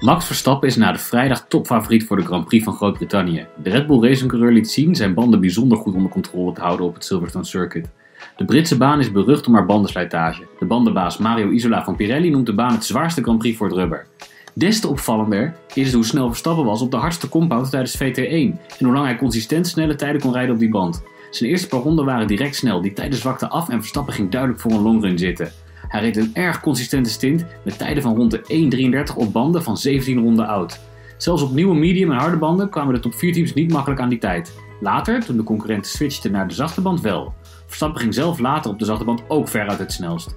Max Verstappen is na de vrijdag topfavoriet voor de Grand Prix van Groot-Brittannië. De Red Bull Racing coureur liet zien zijn banden bijzonder goed onder controle te houden op het Silverstone Circuit. De Britse baan is berucht om haar bandenslijtage. De bandenbaas Mario Isola van Pirelli noemt de baan het zwaarste Grand Prix voor het rubber. Des te opvallender is hoe snel Verstappen was op de hardste compound tijdens VT1 en hoe lang hij consistent snelle tijden kon rijden op die band. Zijn eerste paar ronden waren direct snel, die tijden zwakten af en Verstappen ging duidelijk voor een longrun zitten. Hij reed een erg consistente stint met tijden van rond de 1.33 op banden van 17 ronden oud. Zelfs op nieuwe medium en harde banden kwamen de top 4 teams niet makkelijk aan die tijd. Later, toen de concurrenten switchten naar de zachte band wel. Verstappen ging zelf later op de zachte band ook veruit het snelst.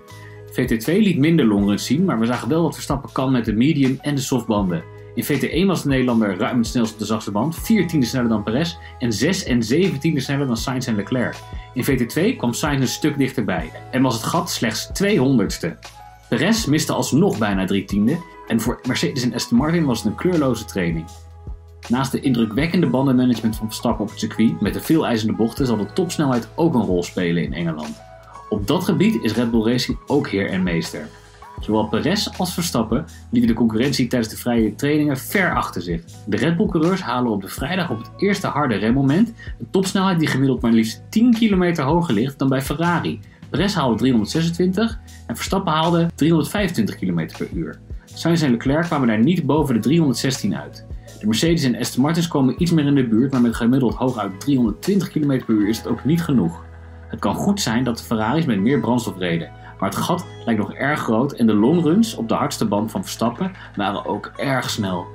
VT2 liet minder longruns zien, maar we zagen wel wat Verstappen kan met de medium en de softbanden. In VT1 was de Nederlander ruim het snelst op de zachtste band, 4 tiende sneller dan Perez en 6 en 7 tiende sneller dan Sainz en Leclerc. In VT2 kwam Sainz een stuk dichterbij en was het gat slechts 200ste. Perez miste alsnog bijna 3 tiende en voor Mercedes en Aston Martin was het een kleurloze training. Naast de indrukwekkende bandenmanagement van Verstappen op het circuit met de veel eisende bochten zal de topsnelheid ook een rol spelen in Engeland. Op dat gebied is Red Bull Racing ook heer en meester. Zowel Perez als Verstappen lieten de concurrentie tijdens de vrije trainingen ver achter zich. De Red Bull-coureurs halen op de vrijdag op het eerste harde remmoment een topsnelheid die gemiddeld maar liefst 10 km hoger ligt dan bij Ferrari. Perez haalde 326 en Verstappen haalde 325 km per uur. Sainz en Leclerc kwamen daar niet boven de 316 uit. De Mercedes en Aston Martins komen iets meer in de buurt, maar met gemiddeld hooguit 320 km per uur is het ook niet genoeg. Het kan goed zijn dat de Ferraris met meer brandstof reden, maar het gat lijkt nog erg groot en de longruns op de hardste band van Verstappen waren ook erg snel.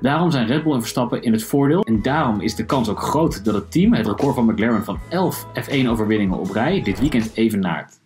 Daarom zijn Red Bull en Verstappen in het voordeel en daarom is de kans ook groot dat het team het record van McLaren van 11 F1-overwinningen op rij dit weekend evenaart.